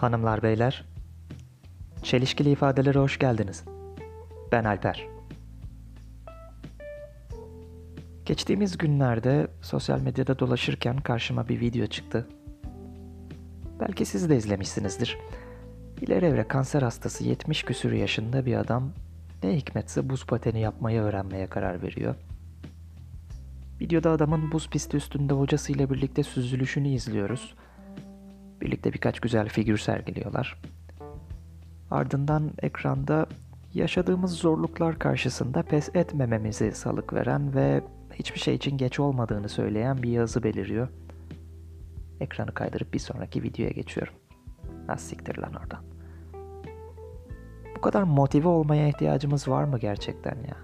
Hanımlar beyler, çelişkili ifadelere hoş geldiniz. Ben Alper. Geçtiğimiz günlerde sosyal medyada dolaşırken karşıma bir video çıktı. Belki siz de izlemişsinizdir. İleri evre kanser hastası 70 küsür yaşında bir adam ne hikmetse buz pateni yapmayı öğrenmeye karar veriyor. Videoda adamın buz pisti üstünde hocasıyla birlikte süzülüşünü izliyoruz. Birlikte birkaç güzel figür sergiliyorlar. Ardından ekranda yaşadığımız zorluklar karşısında pes etmememizi salık veren ve hiçbir şey için geç olmadığını söyleyen bir yazı beliriyor. Ekranı kaydırıp bir sonraki videoya geçiyorum. Az siktir lan oradan. Bu kadar motive olmaya ihtiyacımız var mı gerçekten ya?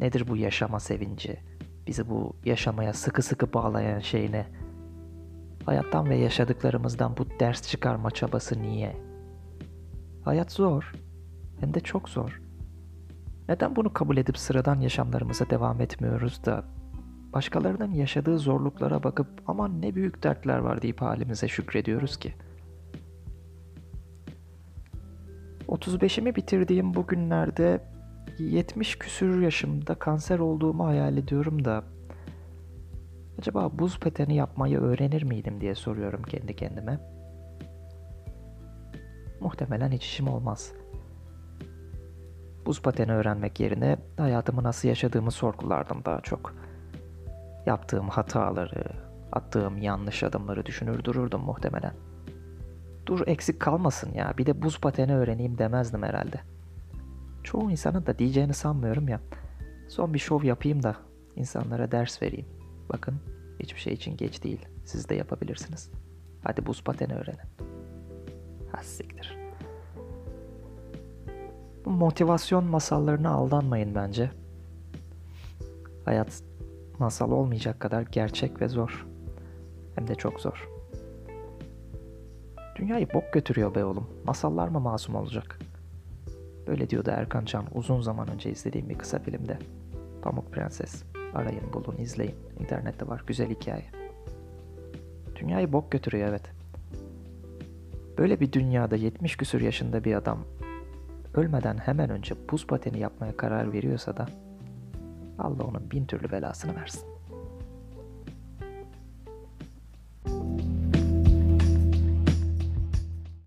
Nedir bu yaşama sevinci? Bizi bu yaşamaya sıkı sıkı bağlayan şey ne? Hayattan ve yaşadıklarımızdan bu ders çıkarma çabası niye? Hayat zor. Hem de çok zor. Neden bunu kabul edip sıradan yaşamlarımıza devam etmiyoruz da başkalarının yaşadığı zorluklara bakıp aman ne büyük dertler var deyip halimize şükrediyoruz ki? 35'imi bitirdiğim bu günlerde 70 küsür yaşımda kanser olduğumu hayal ediyorum da acaba buz pateni yapmayı öğrenir miydim diye soruyorum kendi kendime. Muhtemelen hiç işim olmaz. Buz pateni öğrenmek yerine hayatımı nasıl yaşadığımı sorgulardım daha çok. Yaptığım hataları, attığım yanlış adımları düşünür dururdum muhtemelen. Dur eksik kalmasın ya bir de buz pateni öğreneyim demezdim herhalde. Çoğu insanın da diyeceğini sanmıyorum ya. Son bir şov yapayım da insanlara ders vereyim. Bakın hiçbir şey için geç değil. Siz de yapabilirsiniz. Hadi buz pateni öğrenin. Ha siktir. Bu motivasyon masallarına aldanmayın bence. Hayat masal olmayacak kadar gerçek ve zor. Hem de çok zor. Dünyayı bok götürüyor be oğlum. Masallar mı masum olacak? Böyle diyordu Erkan Can uzun zaman önce izlediğim bir kısa filmde. Pamuk Prenses. Arayın bulun izleyin. İnternette var güzel hikaye. Dünyayı bok götürüyor evet. Böyle bir dünyada 70 küsür yaşında bir adam ölmeden hemen önce buz pateni yapmaya karar veriyorsa da Allah onun bin türlü belasını versin.